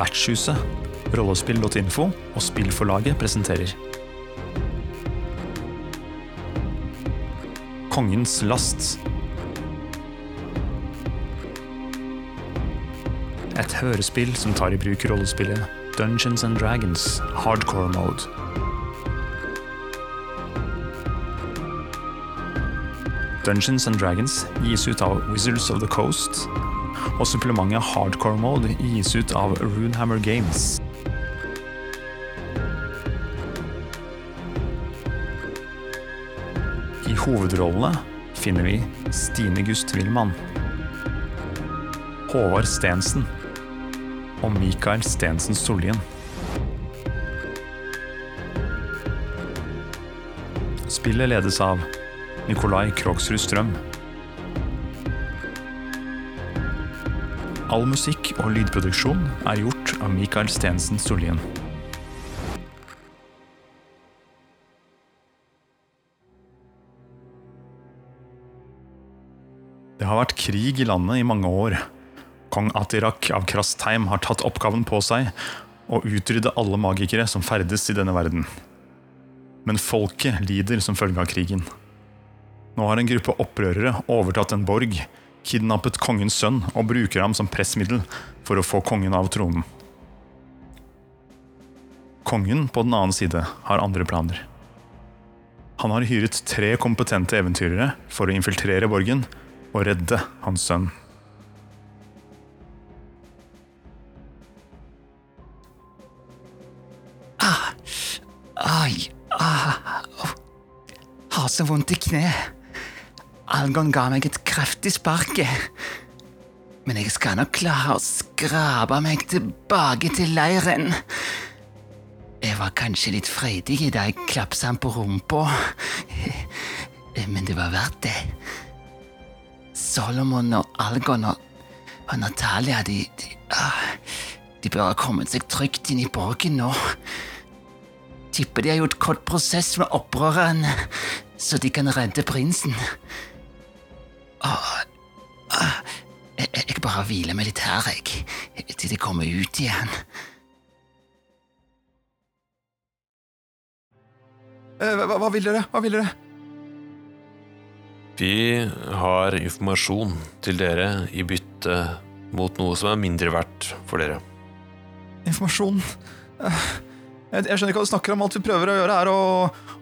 Vertshuset, rollespill.info og Spillforlaget presenterer Kongens last. Et hørespill som tar i bruk rollespillet Dungeons and Dragons hardcore mode. Dungeons and Dragons gis ut av Wizards of the Coast, og supplementet Hardcore Mode gis ut av Runehammer Games. I hovedrollene finner vi Stine Gust Wilman, Håvard Stensen og Mikael Stensen Sollien. Spillet ledes av Nikolai Krogsrud Strøm. All musikk og lydproduksjon er gjort av Mikael Stensen Sollien. Det har vært krig i landet i mange år. Kong Atirak av Krastheim har tatt oppgaven på seg å utrydde alle magikere som ferdes i denne verden. Men folket lider som følge av krigen. Nå har en gruppe opprørere overtatt en borg, kidnappet kongens sønn og bruker ham som pressmiddel for å få kongen av tronen. Kongen på den annen side har andre planer. Han har hyret tre kompetente eventyrere for å infiltrere borgen og redde hans sønn. Ai, ah, oh. Har så vondt i kne. Algon ga meg et kraftig spark. Men jeg skal nok klare å skrape meg tilbake til leiren. Jeg var kanskje litt freidig da jeg klapsa han på rumpa, men det var verdt det. Solomon og Algon og, og Natalia, de, de, ah, de bør ha kommet seg trygt inn i borgen nå. Tipper de har gjort kort prosess med opprørerne, så de kan redde prinsen. Åh, ah, jeg, jeg bare hviler meg litt her, jeg, til de kommer ut igjen. Eh, Hva, hva vil dere? Hva vil dere? Vi har informasjon til dere i bytte mot noe som er mindre verdt for dere. Informasjon Eh, Jeg, jeg skjønner ikke hva du snakker om. Alt vi prøver å gjøre, er å,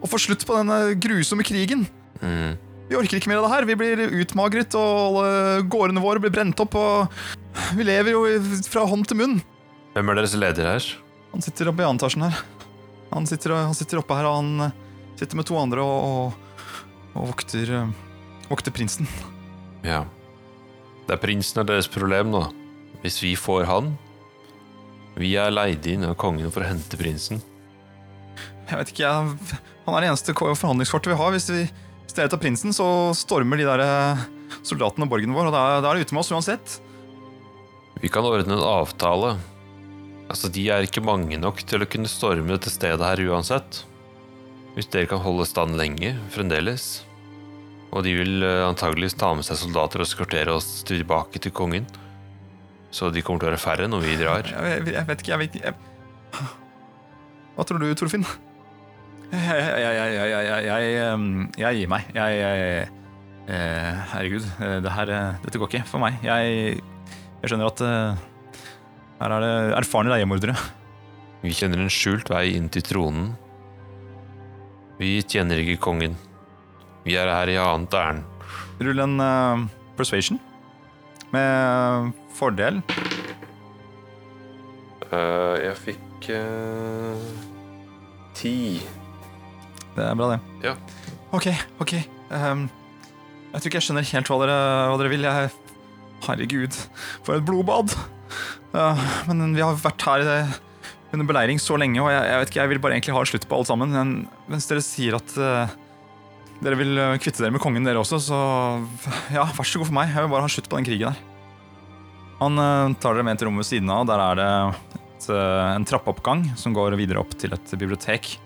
å få slutt på denne grusomme krigen. Mm. Vi orker ikke mer av det her. Vi blir utmagret, og alle gårdene våre blir brent opp. Og vi lever jo fra hånd til munn. Hvem er deres leder her? Han sitter oppe i annen etasjen her. Han sitter, han sitter oppe her, og han eh, sitter med to andre og, og, og vokter, eh, vokter prinsen. Ja. Det er prinsen er deres problem nå. Hvis vi får han Vi er leid inn av kongen for å hente prinsen. Jeg vet ikke, jeg, Han er det eneste ko- forhandlingskortet vi har. Hvis, vi, hvis av prinsen, så stormer de der eh, soldatene borgen vår, og da, da er det ute med oss uansett. Vi kan ordne en avtale. Altså, De er ikke mange nok til å kunne storme dette stedet her uansett. Hvis dere kan holde stand lenge fremdeles. Og de vil eh, antageligvis ta med seg soldater og eskortere oss tilbake til kongen. Så de kommer til å være færre når vi drar. Jeg, jeg, jeg vet ikke, jeg vet ikke jeg... Hva tror du, Torfinn? Jeg, jeg, jeg, jeg, jeg, jeg, jeg, jeg gir meg. Jeg, jeg eh, Herregud, eh, det her, eh, dette går ikke for meg. Jeg, jeg skjønner at eh, her er det erfarne leiemordere. Vi kjenner en skjult vei inn til tronen. Vi tjener ikke kongen. Vi er her i annet ærend. Rull en uh, persuasion med fordel. Uh, jeg fikk uh, ti. Det er bra, det. Ja. Ok, ok. Um, jeg tror ikke jeg skjønner helt hva dere, hva dere vil. Jeg, herregud, for et blodbad. Uh, men vi har vært her i det, under beleiring så lenge, og jeg, jeg vet ikke, jeg vil bare egentlig ha slutt på alt sammen. Men mens dere sier at uh, dere vil eh, kvitte dere med kongen dere også, så ja, vær så god for meg. Jeg vil bare ha slutt på den krigen her. Han uh, tar dere med til rommet ved siden av. Der er det et, eh, en trappeoppgang som går videre opp til et bibliotek.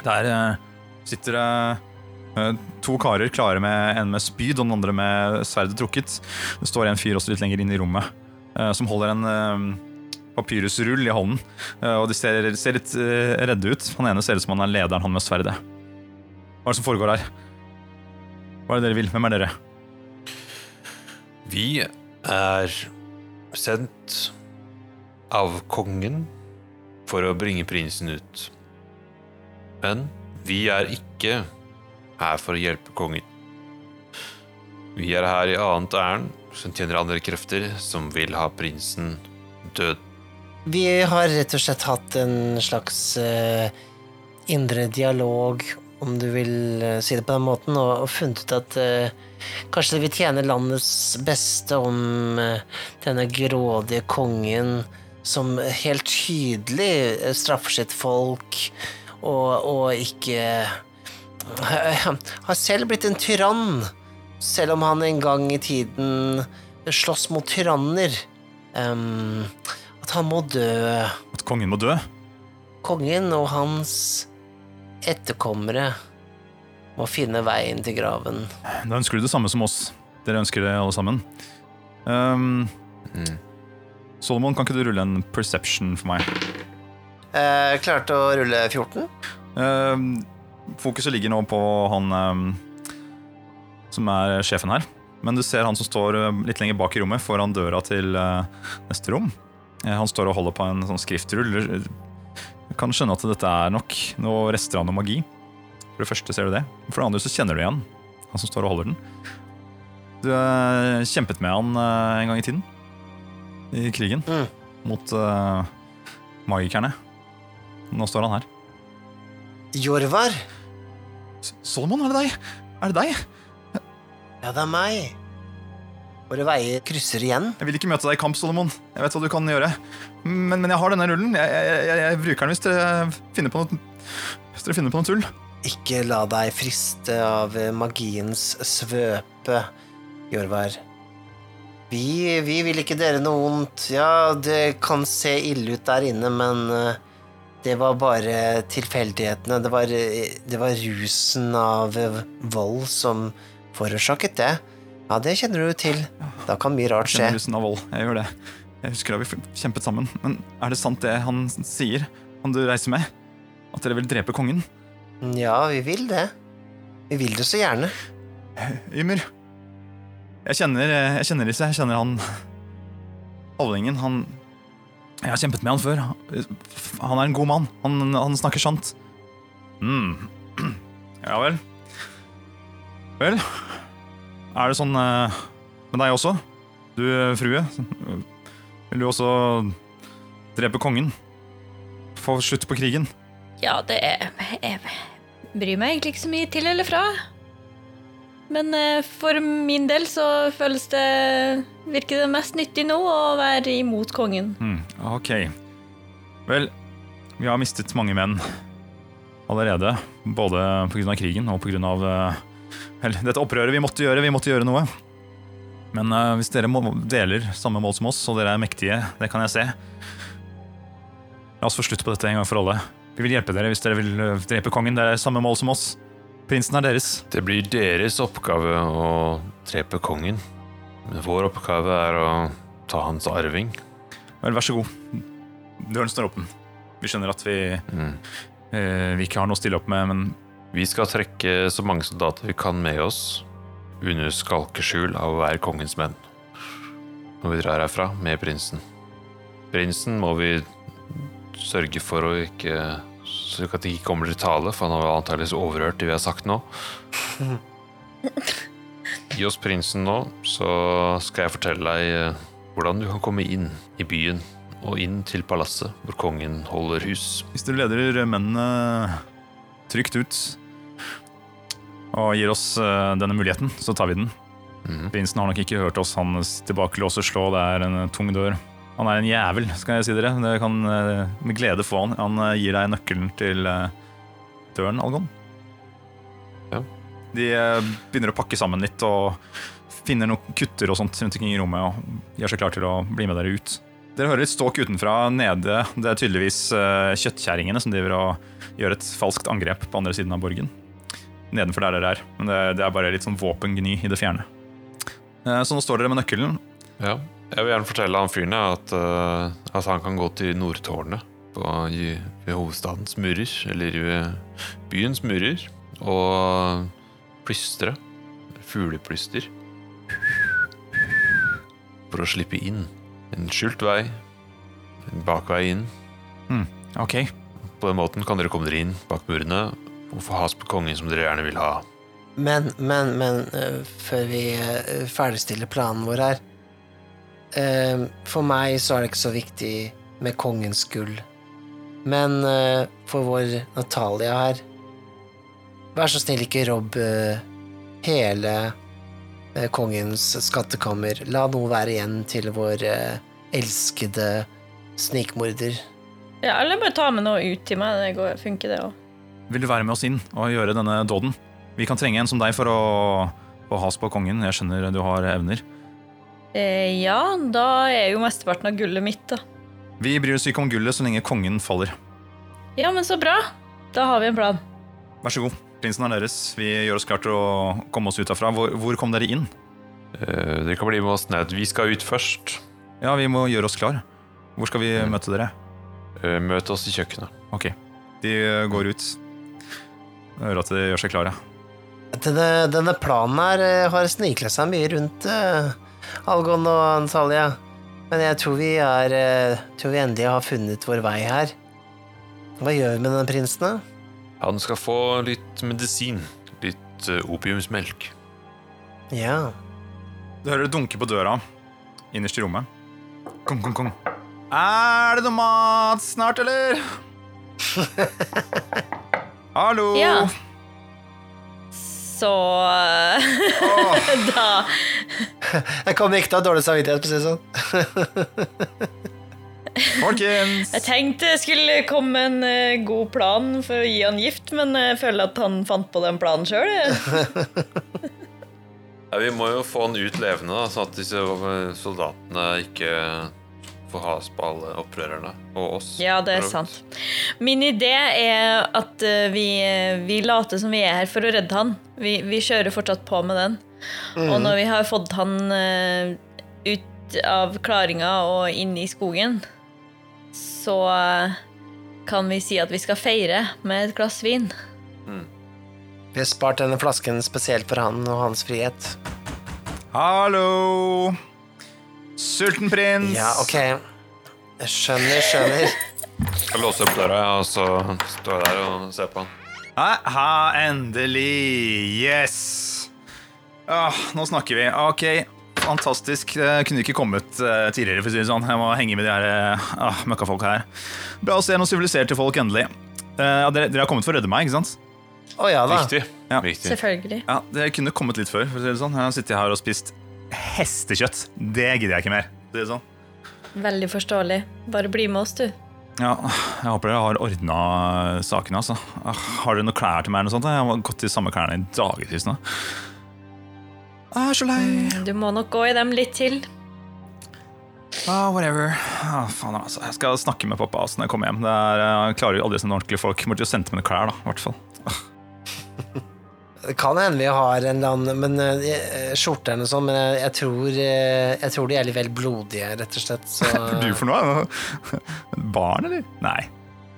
Der eh, sitter det eh, to karer klare med en med spyd og den andre med sverdet trukket. Det står en fyr også litt lenger inn i rommet eh, som holder en, eh, papyrusrull i hånden. eh, Og de ser, ser litt eh, redde ut. Han ene ser ut som han er lederen, han med sverdet. Hva er det som foregår her? Hva er det dere vil? Hvem er dere? Vi er sendt av kongen for å bringe prinsen ut. Men vi er ikke her for å hjelpe kongen. Vi er her i annet ærend, som tjener andre krefter, som vil ha prinsen død. Vi har rett og slett hatt en slags uh, indre dialog, om du vil uh, si det på den måten, og, og funnet ut at uh, kanskje det vil tjene landets beste om denne grådige kongen, som helt tydelig straffer sitt folk, og, og ikke har selv blitt en tyrann, selv om han en gang i tiden slåss mot tyranner. Um, at han må dø. At kongen må dø? Kongen og hans etterkommere må finne veien til graven. Da ønsker du det samme som oss. Dere ønsker det alle sammen. Um, Mm. Solomon, kan ikke du rulle en perception for meg? Eh, klarte å rulle 14. Eh, fokuset ligger nå på han eh, som er sjefen her. Men du ser han som står eh, litt lenger bak i rommet, foran døra til eh, neste rom. Eh, han står og holder på en sånn skriftrull. Jeg kan skjønne at dette er nok noe rester av noe magi. For det første ser du det. For det andre så kjenner du igjen han som står og holder den. Du kjempet med han en gang i tiden. I krigen. Mm. Mot eh, magikerne. Nå står han her. Jorvar? Solomon, er det deg? Er det deg? Ja, det er meg. Våre veier krysser igjen. Jeg vil ikke møte deg i kamp, Solomon. Jeg vet hva du kan gjøre. Men, men jeg har denne rullen. Jeg, jeg, jeg, jeg bruker den hvis dere finner på noe, hvis dere finner på noe tull. Ikke la deg friste av magiens svøpe, Jorvar. Vi, vi vil ikke dere noe vondt. Ja, det kan se ille ut der inne, men eh, det var bare tilfeldighetene. Det var, eh, det var rusen av eh, vold som forårsaket det. Ja, det kjenner du jo til. Da kan mye rart skje. Kjenner rusen av vold. Jeg gjør det. Jeg husker da vi kjempet sammen. Men er det sant det han sier, han du reiser med? At dere vil drepe kongen? Ja, vi vil det. Vi vil det så gjerne. Ymer. Jeg kjenner, jeg kjenner disse. Jeg kjenner han avlingen, Han Jeg har kjempet med han før. Han er en god mann. Han, han snakker sant. mm. Ja vel. Vel, er det sånn eh, med deg også? Du, eh, frue. Vil du også drepe kongen? Få slutt på krigen? Ja, det er Jeg bryr meg egentlig ikke så mye til eller fra. Men eh, for min del så føles det Virker det mest nyttig nå å være imot kongen. Hmm, ok. Vel, vi har mistet mange menn allerede. Både pga. krigen og pga. Vel, dette opprøret vi måtte gjøre. Vi måtte gjøre noe. Men uh, hvis dere deler samme mål som oss, og dere er mektige, det kan jeg se La oss få slutt på dette en gang for alle. Vi vil hjelpe dere hvis dere vil eh, drepe kongen. Det er samme mål som oss. Prinsen er deres. Det blir deres oppgave å drepe kongen. Men vår oppgave er å ta hans arving. Vel, vær så god. Døren står åpen. Vi skjønner at vi, Mm. eh, vi ikke har noe å stille opp med, men Vi skal trekke så mange soldater vi kan med oss, under skalkeskjul av å være kongens menn. Når vi drar herfra med prinsen. Prinsen må vi sørge for å ikke Så at det ikke kommer til tale, for han har antakeligvis overhørt det vi har sagt nå. Gi oss prinsen nå, så skal jeg fortelle deg eh, hvordan du kan komme inn i byen og inn til palasset hvor kongen holder hus. Hvis du leder mennene trygt ut og gir oss eh, denne muligheten, så tar vi den. Mhm. Prinsen har nok ikke hørt oss. Han tilbakelås og slå. Det er en tung dør. Han er en jævel, skal jeg si dere. Det kan eh, med glede få han. Han eh, gir deg nøkkelen til eh, døren, Algon. Ja. De begynner å pakke sammen litt og finner noen kutter og sånt rundt omkring i rommet og gjør seg klar til å bli med dere ut. Dere hører litt ståk utenfra nede. Det er tydeligvis kjøttkjerringene som driver og gjør et falskt angrep på andre siden av borgen. Nedenfor der dere er. Men det, er bare litt sånn våpengny i det fjerne. Så nå står dere med nøkkelen. Ja. Jeg vil gjerne fortelle han fyren at, eh, at han kan gå til Nordtårnet på, i, ved hovedstadens murer, eller ved byens murer, og plystre. Fugleplyster. For å slippe inn. En skjult vei. En bakvei inn. Ok. På den måten kan dere komme dere inn bak murene og få has på kongen som dere gjerne vil ha. Men, men, men øh, før vi øh, ferdigstiller planen vår her øh, For meg så er det ikke så viktig med kongens gull. Men eh, for vår Natalia her Vær så snill, ikke robb eh, hele øh, kongens skattekammer. La noe være igjen til vår øh, elskede snikmorder. Ja, eller bare ta med noe ut til meg. Det går, funker, det òg. Vil du være med oss inn og gjøre denne dåden? Vi kan trenge en som deg for å å has på kongen. Jeg skjønner du har evner. Eh, ja, da er jo mesteparten av gullet mitt, da. Vi bryr oss ikke om gullet så lenge kongen faller. Ja, men så bra. Da har vi en plan. Vær så god. Prinsen er deres. Vi gjør oss klar til å komme oss ut herfra. Hvor, hvor kom dere inn? Eh, dere kan bli med oss ned. Vi skal ut først. Ja, vi må gjøre oss klar. Hvor skal vi møte dere? Eh, møt oss i kjøkkenet. Ok. De eh, går ut. Jeg hører at de gjør seg klare. Denne, denne planen her øh, har snikledd seg mye rundt øh, Algon og Antalya. Men jeg tror vi er øh, tror vi endelig har funnet vår vei her. Hva gjør vi med denne prinsen, da? Han skal få litt medisin. Litt eh, opiumsmelk. Ja. Du hører det dunke på døra innerst i rommet. Kom, kom, kom. Er det noe mat snart, eller? Hallo? Ja. Så Åh, da Jeg kommer ikke til å ha dårlig samvittighet, for å si det sånn. folkens! Jeg tenkte det skulle komme en uh, god plan for å gi han gift, men jeg føler at han fant på den planen sjøl. Ja, vi må jo få han ut levende, da, sånn at disse eh, soldatene ikke får has på alle opprørerne og oss. Ja, det er sant. Min idé er at uh, vi, vi later som vi er her for å redde han. Vi, vi kjører fortsatt på med den. Og når vi har fått han eh, ut av klaringa og inn i skogen, så eh, kan vi si at vi skal feire med et glass vin. Vi har spart denne flasken spesielt for han og hans frihet. Hallo! Sulten prins! Ja, ok. Jeg skjønner, skjønner. Jeg skal låse opp døra, og så står jeg der og ser på han. Aha, endelig! Yes! Ah, nå snakker vi. Ok, fantastisk. Det kunne ikke kommet eh, tidligere, for å si det sånn. Jeg må henge med de her eh, ah, møkkafolka her. Bra å se noen siviliserte folk, endelig. Eh, ja, dere, dere har kommet for å redde meg, ikke sant? Å ja da. Viktig. Ja. Viktig. Selvfølgelig. Ja, Dere kunne kommet litt før. for å si det sånn. Jeg har sittet her og spist hestekjøtt. Det gidder jeg ikke mer. for å Si det sånn. Veldig forståelig. Bare bli med oss, du. Ja, jeg håper dere har ordna sakene. altså. Ah, Har dere noen klær til meg? eller noe sånt? Jeg har gått i samme klærne i dagevis nå. Jeg er så lei. Du må nok gå i dem litt til. Ah, whatever. Ah, faen, altså. Jeg skal snakke med pappa altså, når jeg kommer hjem. Det er, jeg klarer jo aldri sånne ordentlige folk. Måtte jo sende noen klær, da. i hvert fall. Det kan hende vi har en eller annen men, eh, skjorte eller noe sånt, men jeg, jeg, tror, eh, jeg tror de er litt vel blodige, rett og slett. Så, Hva er du for noe? Barn, eller? Nei.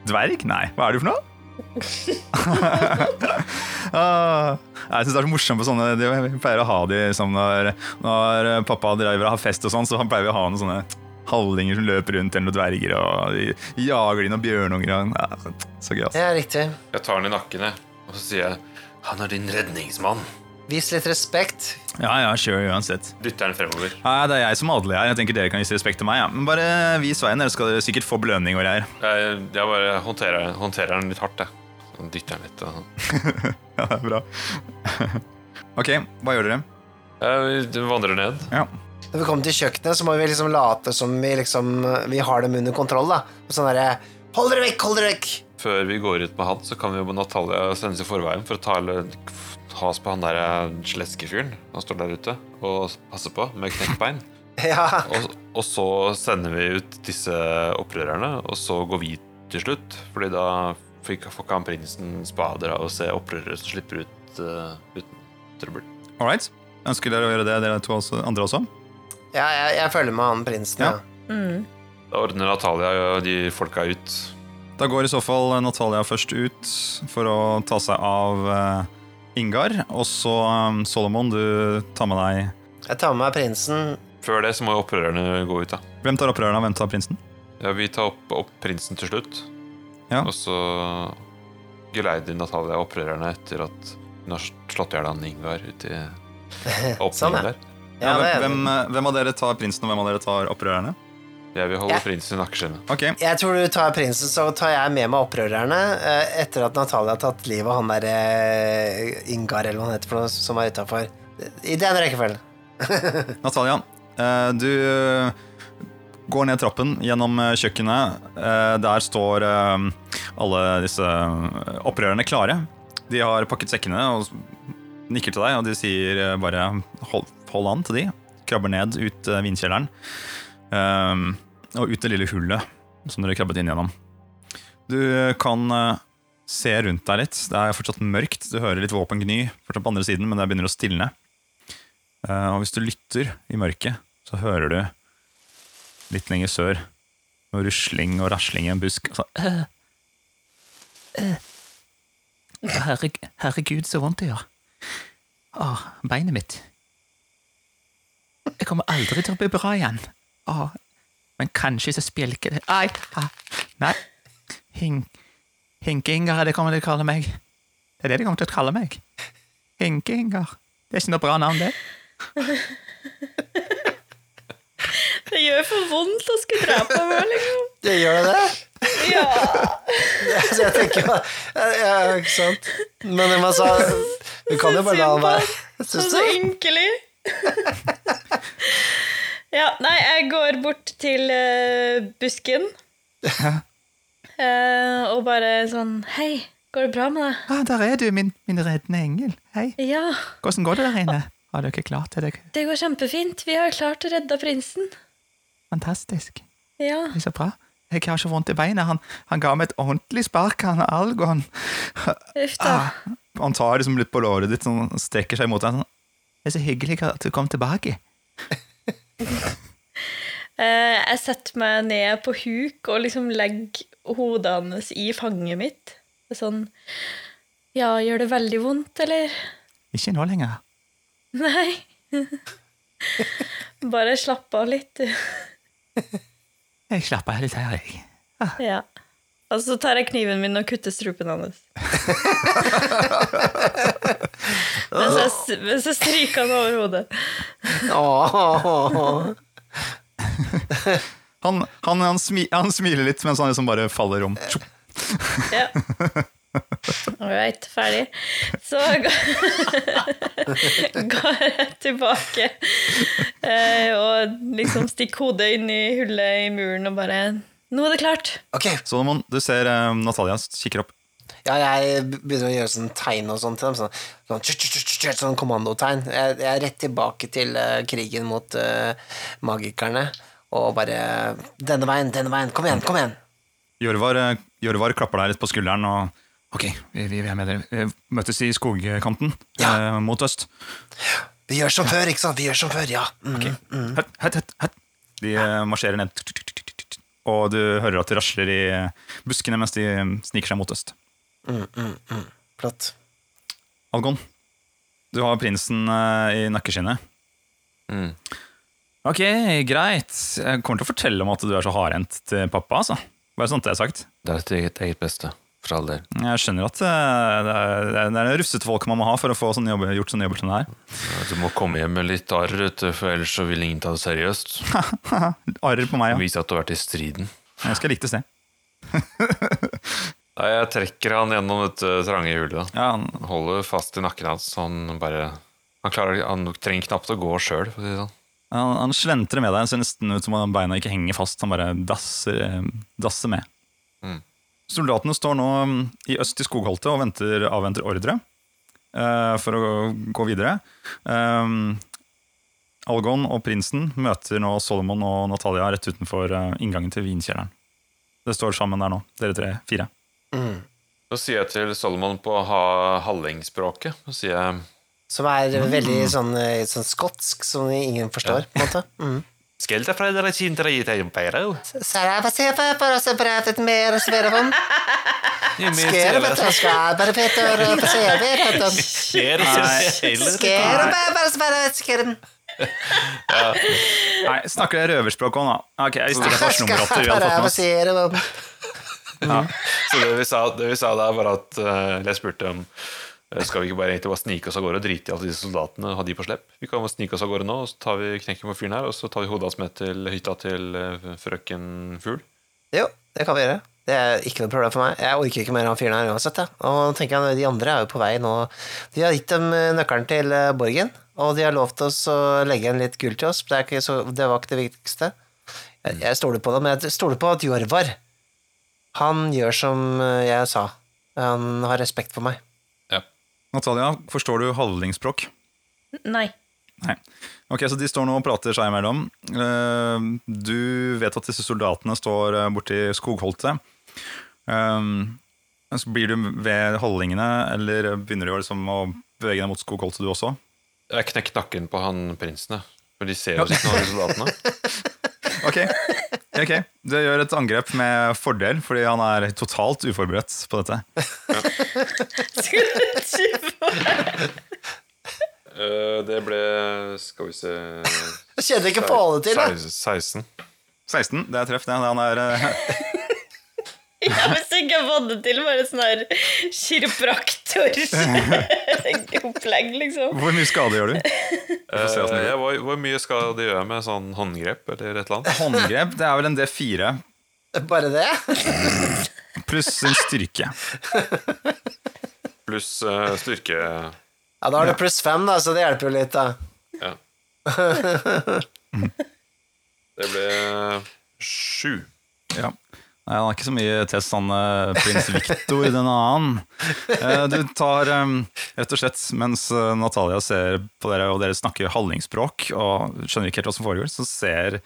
Dverg? Nei. Hva er du for noe? ah, jeg syns det er så morsomt på sånne Vi pleier å ha de som når, når pappa driver og har fest og sånn, så pleier vi å ha noen sånne hallinger som løper rundt, eller noen dverger, og de jager inn noen bjørnunger. Ja, så gøy, altså. ja, riktig. Jeg tar han i nakken, jeg, og så sier jeg han er din redningsmann. Vis litt respekt. Ja, ja, sure, uansett. Dytter han fremover. Nei, det er jeg som adelig her. Jeg tenker dere kan vise respekt til meg. Ja. Men bare vis veien, dere skal dere sikkert få belønning og greier. Jeg, jeg bare håndterer, håndterer den litt hardt, jeg. Så dytter han litt. Og... Ja, det er bra. ok, hva gjør dere? Vi vandrer ned. Ja. Når vi kommer til kjøkkenet, så må vi liksom late som vi liksom Vi har dem under kontroll, da. Og sånn derre Hold dere vekk, hold dere vekk! Før vi går ut med han, så kan vi jo med Natalia sendes i forveien for å ta has på han der sleskefyren. Han står der ute og passer på med knekt bein. Ja. Og, og så sender vi ut disse opprørerne, og så går vi til slutt. Fordi da får ikke han prinsen spader av å se opprørere som slipper ut uh, uten trøbbel. All right. Ønsker dere å gjøre det, dere to også, andre også? Ja, jeg, jeg følger med han prinsen, ja. Ja. Da ordner Natalia og de folka ut. Da går i så fall Natalia først ut for å ta seg av eh, Ingar. Og så eh, Solomon, du tar med deg Jeg tar med meg prinsen. Før det så må opprørerne gå ut, da. Hvem tar opprørerne, og hvem tar prinsen? Ja, Vi tar opp, opp prinsen til slutt. Ja. Og så geleider Natalia opprørerne etter at hun har slått i hjel han Ingar ute i åpningen Sånn, ja. der. Ja, hvem, hvem, hvem av dere tar prinsen, og hvem av dere tar opprørerne? Jeg vil holde Ja. prinsen i nakkeskinnet. Okay. Jeg tror du tar prinsen, så tar jeg med meg opprørerne. eh, Etter at Natalia har tatt livet av han der eh, Ingar, eller hva han heter for noe, som er utafor. I den rekkefølgen. Natalia, eh, du går ned trappen gjennom kjøkkenet. Eh, Der står alle disse opprørerne klare. De har pakket sekkene og nikker til deg, og de sier bare hold, hold an til de. Krabber ned ut eh, eh, Og ut det lille hullet som dere krabbet inn gjennom. Du kan uh, se rundt deg litt. Det er fortsatt mørkt. Du hører litt våpen gny fortsatt på andre siden, men det begynner å stilne. Uh, og hvis du lytter i mørket, så hører du litt lenger sør noe rusling og rasling i en busk. Altså, uh, Øh. Herre, herregud, så vondt det gjør. Åh, beinet mitt. Jeg kommer aldri til å bli bra igjen. Åh, men kanskje så spjelker det Ai, nei. Hink, Hinkinger er det kommer de til å kalle meg. Det er det de kommer til å kalle meg. Hinkinger. Det er ikke noe bra navn, det. Det gjør for vondt å skulle drepe meg, liksom. Det gjør det? Ja. Så jeg tenker ja, ja, ikke sant. Men man sa Du kan jo bare la han være. Syns Så du? ynkelig. ja, nei, jeg går bort til uh, busken. uh, og bare sånn Hei, går det bra med deg? Ah, der er du, min, min reddende engel. Hei, Ja, hvordan går det der inne? Har ikke klart det? Er det går kjempefint. Vi har klart å redde prinsen. fantastisk. Ja. Det er så bra. Jeg har ikke vondt i beina. Han, han ga meg et ordentlig spark, han Algon. Uff da. Ah, han tar liksom litt på låret ditt og strekker seg mot deg. Sånn. Det er så hyggelig at du kom tilbake. Eh, jeg setter meg ned på huk og liksom legger hodet hans i fanget mitt. Sånn Ja, gjør det veldig vondt, eller? Ikke nå lenger. Nei. Bare slapp av litt, du. Jeg slapper av litt her, jeg. Ja. Og så tar jeg kniven min og kutter strupen hans. mens, jeg, mens jeg stryker han over hodet. Åh, Han, han, han, smi, han smiler litt mens han liksom bare faller om. Ja. All right, ferdig. Så går går jeg tilbake eh, og liksom stikker hodet inn i hullet i muren og bare Nå er det klart. Okay. Så man, du ser eh, Natalia kikker opp. Ja, jeg begynner å gjøre sånn tegn og sånt til dem. Sånn, sånn, sånn kommandotegn. Jeg, jeg er rett tilbake til uh, krigen mot uh, magikerne. Og bare Denne veien, denne veien. Kom igjen, kom igjen. Jorvar, eh, Jorvar klapper deg litt på skulderen og Ok, vi, vi er med dere. Vi møtes i skogkanten Ja. eh, mot øst. Vi gjør som før, ikke sant? Vi gjør som før, ja. Mm. Høtt, høtt, høtt, høtt. De marsjerer ned, og du hører at det rasler i buskene mens de sniker seg mot øst. Flott. Algon, du har prinsen eh, i nakkeskinnet. Mm. Ok, greit. Jeg kommer til å fortelle om at du er så hardhendt til pappa, altså. Bare sånn at det er sagt. Det er til eget, eget beste, for all del. Jeg skjønner at eh, det er, det er, er rufsete folk man må ha for å få sånne jobber, gjort sånne jobber som det her. Du må komme hjem med litt arr, for ellers så vil ingen ta det seriøst. Arr på meg, ja. Vise at du har vært i striden. Jeg skal like det se. Nei, jeg trekker han gjennom dette trange hullet. Ja, han, Holder fast i nakken hans, så han bare Han, klarer, han trenger knapt å gå sjøl, for å si det sånn. han, han slentrer med deg, det ser nesten ut som om beina ikke henger fast. Han bare dasser, eh, dasser med. Mm. Soldatene står nå mm, i øst i skogholtet og venter, avventer ordre eh, for å gå videre. Um, Algon og prinsen møter nå Solomon og Natalia rett utenfor eh, inngangen til vinkjelleren. Det står sammen der nå, dere tre, fire. Så sier jeg til Solomon på ha hallingspråket Så sier jeg Som er veldig sånn, eh, sånn skotsk, som ingen forstår, på en måte. Mm. Skelta fra dere kintere i passeva per oss bravet mer sverevom. Skere vet du, skal bare Peter passere vet du. Skere bare bare skere. Nei, snakker dere røverspråk òg, da? Ok, jeg visste ikke at det vom. Så det vi sa, det vi sa da, var at eh, jeg spurte om eh, skal vi ikke bare bare snike oss av gårde og drite i alle disse soldatene og ha de på slepp? Vi kan bare snike oss av gårde nå, og så tar vi knekken på fyren her, og så tar vi hodet hans med til hytta til eh, frøken Fugl. Jo, det kan vi gjøre. Det er ikke noe problem for meg. Jeg orker ikke mer av han fyren her uansett. Ja. Og tenker jeg, De andre er jo på vei nå. De har gitt dem nøkkelen til borgen, og de har lovt oss å legge igjen litt gull til oss. Det, så, det var ikke det viktigste. Jeg, jeg stoler på dem, jeg stoler på at Jorvar Han gjør som eh, jeg sa. Han har respekt for meg. Ja. Natalia, forstår du halvlingsspråk? Nei. Nei. Ok, så de står nå og prater seg imellom. Eh, Du vet at disse soldatene står eh, borti skogholtet. Så blir du ved holdningene, eller begynner du liksom å bevege deg mot skogholtet du også? Jeg knekker nakken på han prinsen, jeg. For de ser jo ikke nå, de soldatene. Ok, ok. Du gjør et angrep med fordel, fordi han er totalt uforberedt på dette. Uh, Eh, det ble Skal vi se Jeg kjenner ikke på alle til, da. 16. 16, det er treff, det. Han er eh, Ja, hvis jeg ikke har fått det til, bare sånn her kiropraktor-opplegg, liksom. Hvor mye skade gjør du? Eh, hvor, hvor mye skade gjør jeg med sånn håndgrep eller et eller annet? Håndgrep, det er vel en D4 Bare det? pluss en styrke. Pluss uh, styrke Ja, Da har du pluss fem, da, så det hjelper jo litt, da. Ja. Det ble sju. Ja. Nei, Han har ikke så mye test, han eh, prins Victor, den annen. Eh, Du tar eh, rett og slett, mens Natalia ser på dere, og dere snakker hallingspråk og skjønner ikke helt hva som foregår, så ser,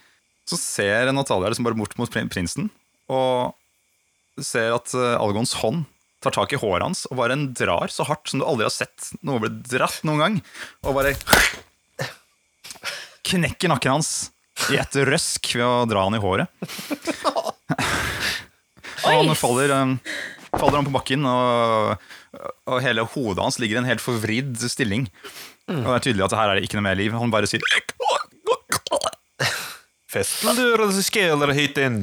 så ser Natalia liksom bare bort mot prinsen og ser at Algons hånd tar tak i håret hans og bare drar så hardt som du aldri har sett noe bli dratt noen gang, og bare knekker nakken hans i et røsk ved å dra han i håret. Han faller, um, faller han på bakken, og, og hele hodet hans ligger i en helt forvridd stilling. Og det er tydelig at her er det ikke noe mer liv. Han bare sier Festen du skjeler hit inn.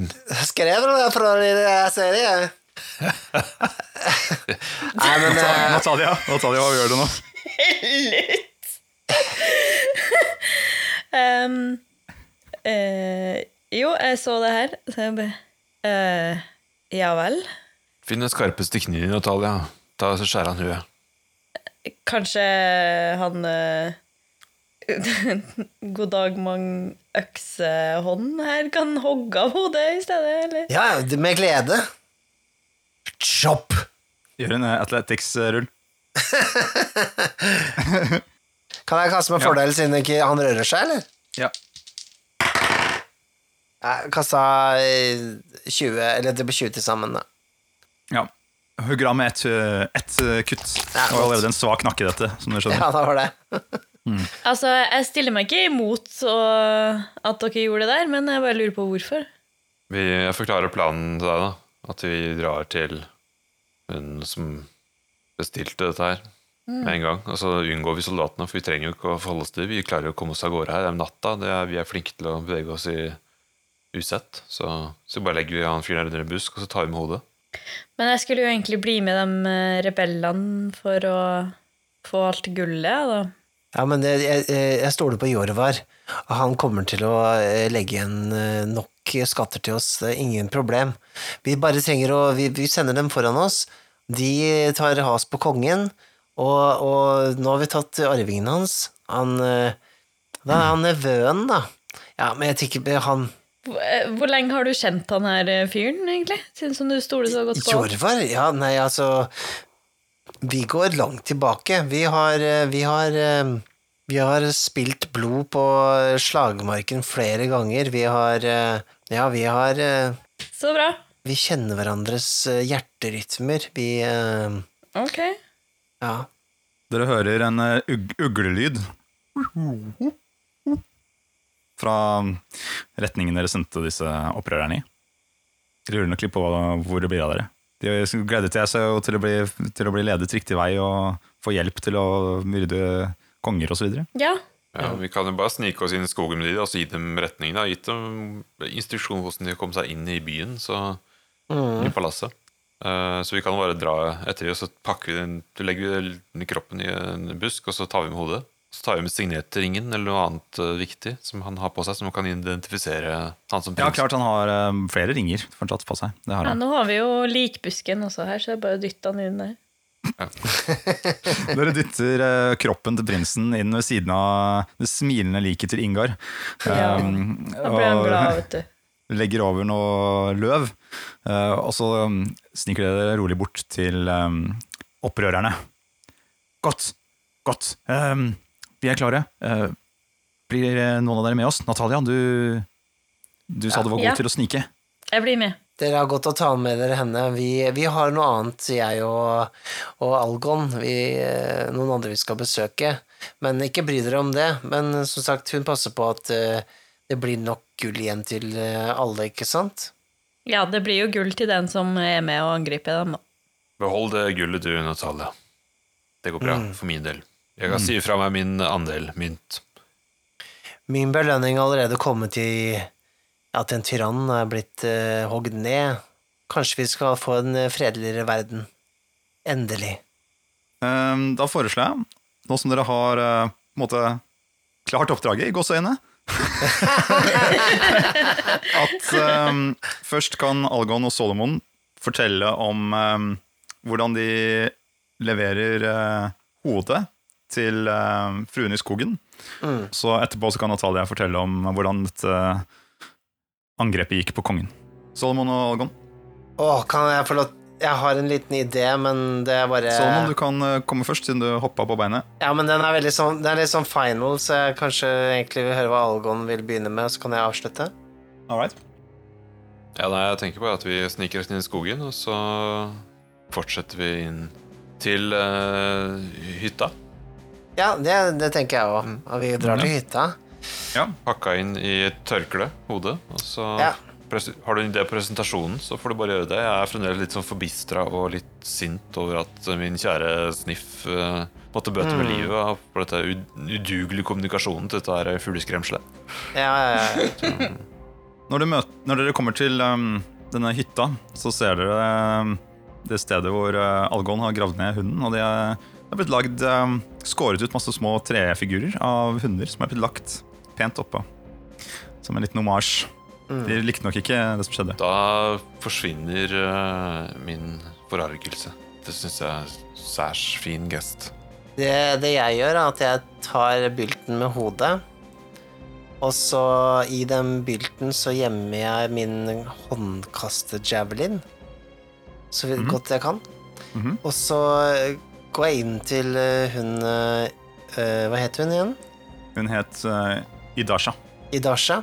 Skrev du det fra din serie? Nei, men eh, Natalia, Natalia, hva gjør du nå? Lutt. um, uh, jo, jeg så det her, så jeg bare eh, Ja vel. Finn den skarpeste kniven, Natalia. Ta så skjær han huet. Kanskje han eh, God dag, mang øksehånd her kan hogge av hodet i stedet, eller? ja, ja, med glede. Chop! Gjør en eh, athletics-rull. Kan jeg kaste med fordel siden ikke han rører seg, eller? Ja. Jeg kasta eh, 20, eller det ble 20 til sammen, da. ja. Hugger av med ett et eh, kutt. Ja, det allerede en svak nakke, dette, som du skjønner. Ja, det var det. Altså, jeg stiller meg ikke imot at dere gjorde det der, men jeg bare lurer på hvorfor. Vi, jeg forklarer planen til deg, da. At vi drar til hun som bestilte dette her med en gang. Og så unngår vi soldatene, for vi trenger jo ikke å forholde oss til. Vi klarer jo å komme oss av gårde her. Det er natta. Det er, vi er flinke til å bevege oss i usett. Så, så bare legger vi han fyren her under en busk, og så tar vi med hodet. Men jeg skulle jo egentlig bli med de eh, rebellene for å få alt gullet, da. Ja, men jeg, jeg jeg stoler på Jorvar. Han kommer til å eh, legge igjen eh, nok skatter til oss. Det er ingen problem. Vi bare trenger å Vi, vi sender dem foran oss. De tar has på kongen, og, og nå har vi tatt arvingen hans. Han Da er han nevøen, da. Ja, men jeg tenker han Hvor, lenge har du kjent han her eh, fyren, egentlig? Siden som du stoler så godt på? Jorvar? Ja, nei, altså Vi går langt tilbake. Vi har eh, Vi har eh, vi har spilt blod på slagmarken flere ganger. Vi har Ja, vi har Så bra. Vi kjenner hverandres hjerterytmer. Vi Ok. Ja. Dere hører en ug uglelyd fra retningen dere sendte disse opprørerne i. Jeg lurer nok litt på hvor det blir av dere. De gledet jeg seg jo til å bli, til å bli ledet riktig vei og få hjelp til å myrde konger osv. Ja, Ja, Vi kan jo bare snike oss inn i skogen med de, og gi dem retningen. da. Gitt dem instruksjon hvordan de kom seg inn i byen, så i palasset. Eh, så vi kan bare dra etter dem, og så pakker vi den, legger vi kroppen i en busk, og så tar vi med hodet. Så tar vi med signetringen eller noe annet eh, viktig som han har på seg, som kan identifisere han som Ja, klart han har eh, flere ringer fortsatt på seg. Det har ja, han. nå har vi jo likbusken også her, så det er bare å dytte han inn der. Dere dytter uh, kroppen til prinsen inn ved siden av det smilende liket til Ingar. Ja, Um, Da blir han glad, vet du. legger over noe løv, uh, og så um, sniker dere rolig bort til um, opprørerne. Godt, godt. Um, vi er klare. Eh, blir eh, noen av dere med oss? Natalia, du, du sa du var god Ja. til å snike. Jeg blir med. Dere har godt å ta med dere henne. Vi, vi har noe annet, jeg og, og Algon. Vi, eh, noen andre vi skal besøke. Men ikke bry dere om det. Men som sagt, hun passer på at det blir nok gull igjen til alle, ikke sant? Ja, det blir jo gull til den som er med og angriper dem. da. Behold det gullet du, Natalia. Det går bra, for min del. Jeg kan si fra meg min andel mynt. Min belønning har allerede kommet i at en tyrann er blitt uh, hogd ned. Kanskje vi skal få en eh, fredeligere verden. Endelig. Um, da foreslår jeg, nå som dere har uh, måte klart oppdraget i gåseøyne At um, først kan Algon og Solomon fortelle om um, hvordan de leverer uh, hodet til uh, fruen i skogen. Mm. Så etterpå så kan Natalia fortelle om hvordan dette angrepet gikk på kongen. Solomon og Algon. Å, kan jeg få lov Jeg har en liten idé, men det er bare Solomon, du kan eh, komme først, siden du hoppa på beinet. Ja, men den er veldig sånn Den er litt sånn final, så jeg kanskje egentlig vil høre hva Algon vil begynne med, så kan jeg avslutte. All right. Ja, nei, jeg tenker bare at vi sniker oss inn i skogen, og så fortsetter vi inn til uh, hytta. Ja, det, det tenker jeg òg. Og vi drar til hytta. Ja, Pakka inn i tørkle, hodet. Og så Ja. har du en idé på presentasjonen, så får du bare gjøre det. Jeg er fremdeles litt sånn forbistra og litt sint over at min kjære Sniff uh, måtte bøte med livet på dette udugelige kommunikasjonen til dette her fugleskremselet. Ja, ja, ja. Når, møter, når dere kommer til um, denne hytta, så ser dere um, det stedet hvor uh, Algon har gravd ned hunden. Og de er, det er blitt lagd um, skåret ut masse små trefigurer av hunder som er blitt lagt pent oppå. Som en liten omasj. De likte nok ikke det som skjedde. Da forsvinner uh, min forargelse. Det syns jeg er særs fin gest. Det, det jeg gjør, er at jeg tar bylten med hodet. Og så i den bylten så gjemmer jeg min håndkaste-javelin. Så vidt godt jeg kan. Mhm. Og så går jeg inn til eh, hun eh, eh, Hva heter hun igjen? Hun het Idasha. Idasha.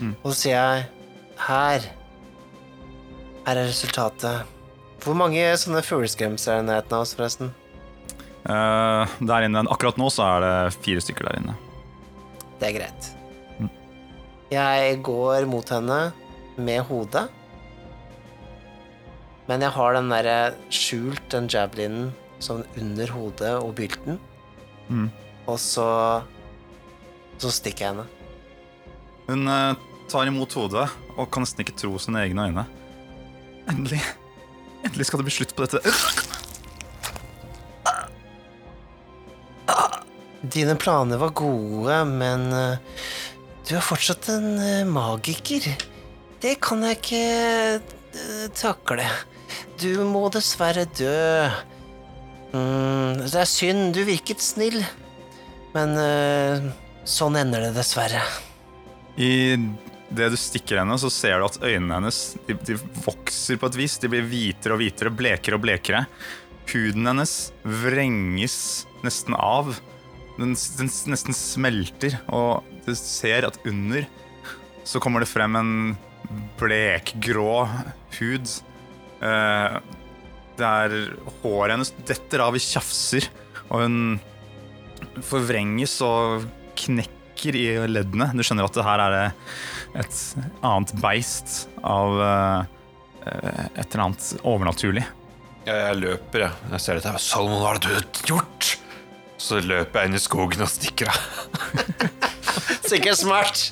Mm. Og så sier jeg Her. Her er resultatet. Hvor mange sånne fugleskremser er det i nærheten av oss, forresten? Uh, der inne, Akkurat nå så er det fire stykker der inne. Det er greit. Mm. Jeg går mot henne med hodet. Men jeg har den derre skjult, den javelinen, sånn under hodet og bylten. Mm. Og så Så stikker jeg henne. Hun uh, tar imot hodet og kan nesten ikke tro sine egne øyne. Endelig. Endelig skal det bli slutt på dette. Dine planer var gode, men eh, du er fortsatt en eh, magiker. Det kan jeg ikke takle. Du må dessverre dø. Mm, det er synd, du virket snill. Men uh, sånn ender det dessverre. I det du stikker henne, så ser du at øynene hennes de, de vokser på et vis. De blir hvitere og hvitere, blekere og blekere. Huden hennes vrenges nesten av. Den, den nesten smelter, og du ser at under så kommer det frem en blekgrå hud. Eh, det er Håret hennes detter av i tjafser, Og hun forvrenges og knekker i leddene. Du skjønner at det her er et annet beist av eh, et eller annet overnaturlig. Jeg, jeg løper, jeg. Jeg ser dette. Salomon, hva har du gjort? Så løper jeg inn i skogen og stikker av. Sikkert smart.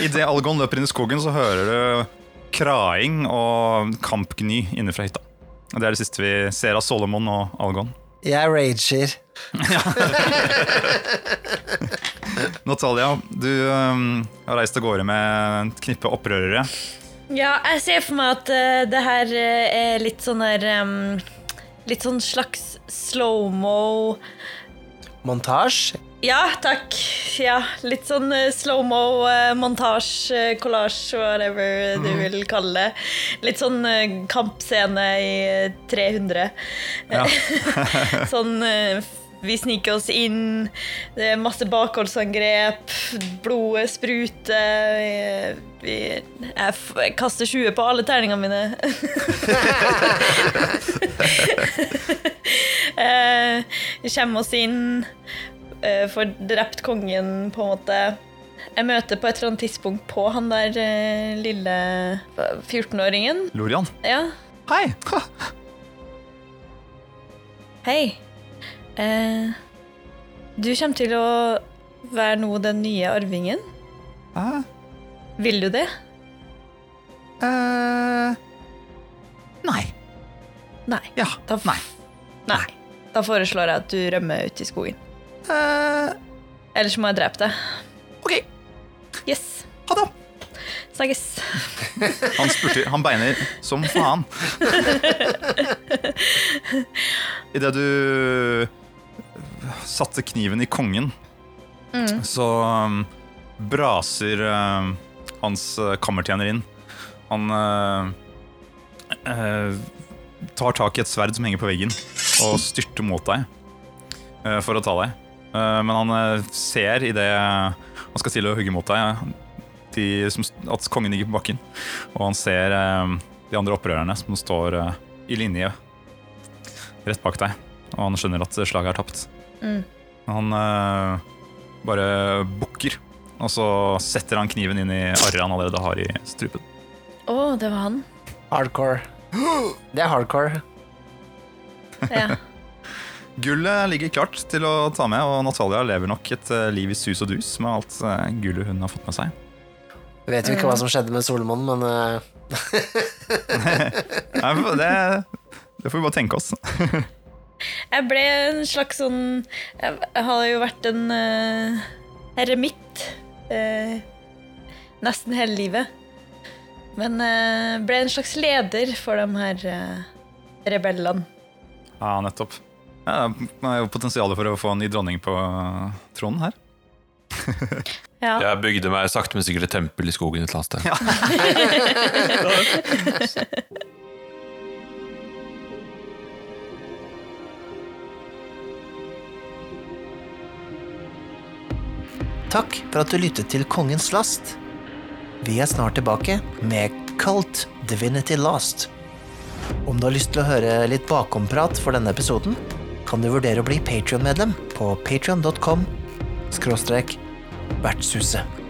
Idet Algon løper inn i skogen, så hører du kraing og kampgny inne fra hytta. Og Det er det siste vi ser av Solomon og Algon. Jeg rager. Natalia, du um, har reist av gårde med et knippe opprørere. Ja, jeg ser for meg at uh, det her uh, er litt sånn der um, Litt sånn slags slow-mo Montasje. Ja, takk. Ja, litt sånn uh, slow-mo, uh, montasje, collage, whatever du vil kalle det. Litt sånn eh, kampscene i eh, 300. Ja. sånn eh, vi sniker oss inn, det er masse bakholdsangrep, blodet spruter vi, jeg, kaster 20 på alle terningene mine. eh, vi kommer oss inn, eh, får drept kongen, på en måte. Jeg møter på et eller annet tidspunkt på han der eh, lille 14-åringen. Lorian. Ja, Hei! Ha. hei. Eh, du kommer til å være nå den nye arvingen. Hæ? Vil du det? Eh, nei. Nei. Ja. Da, Nei. Nei. Da foreslår jeg at du rømmer ut i skogen. Eh, Ellers må jeg drepe deg. ok, Yes. ha det. Snakkes. Han spurte, han beiner som faen. Idet du satte kniven i kongen, så um, braser uh, hans uh, kammertjener inn. Han uh, uh, tar tak i et sverd som henger på veggen, og styrter mot deg uh, for å ta deg. Uh, men han ser ser idet han skal stille og hugge mot deg, de, som, at kongen ligger på bakken. Og han ser eh, de andre opprørerne som står eh, i linje rett bak deg. Og han skjønner at slaget er tapt. Mm. Han eh, bare bukker, og så setter han kniven inn i arret han allerede har i strupen. Å, det var han. Hardcore. Det er hardcore. Ja. Gullet ligger klart til å ta med, og Natalia lever nok et eh, liv i sus og dus med alt eh, gullet hun har fått med seg. Vi vet jo ikke hva som skjedde med Solomon, men eh, Nei, det, det får vi bare tenke oss. Jeg ble en slags sånn Jeg, jeg har jo vært en uh, eremitt uh, nesten hele livet. Men uh, ble en slags leder for de her uh, rebellene. Ja, nettopp. Ja, det er jo potensialet for å få en ny dronning på eh, tronen her. Ja. Jeg bygde meg sakte, men sikkert et tempel i skogen et eller annet sted. takk for at du lyttet til Kongens last. Vi er snart tilbake med Cult Divinity Last. Om du har lyst til å høre litt bakomprat for denne episoden, kan du vurdere å bli Patreon-medlem på skråstrek vertshuset.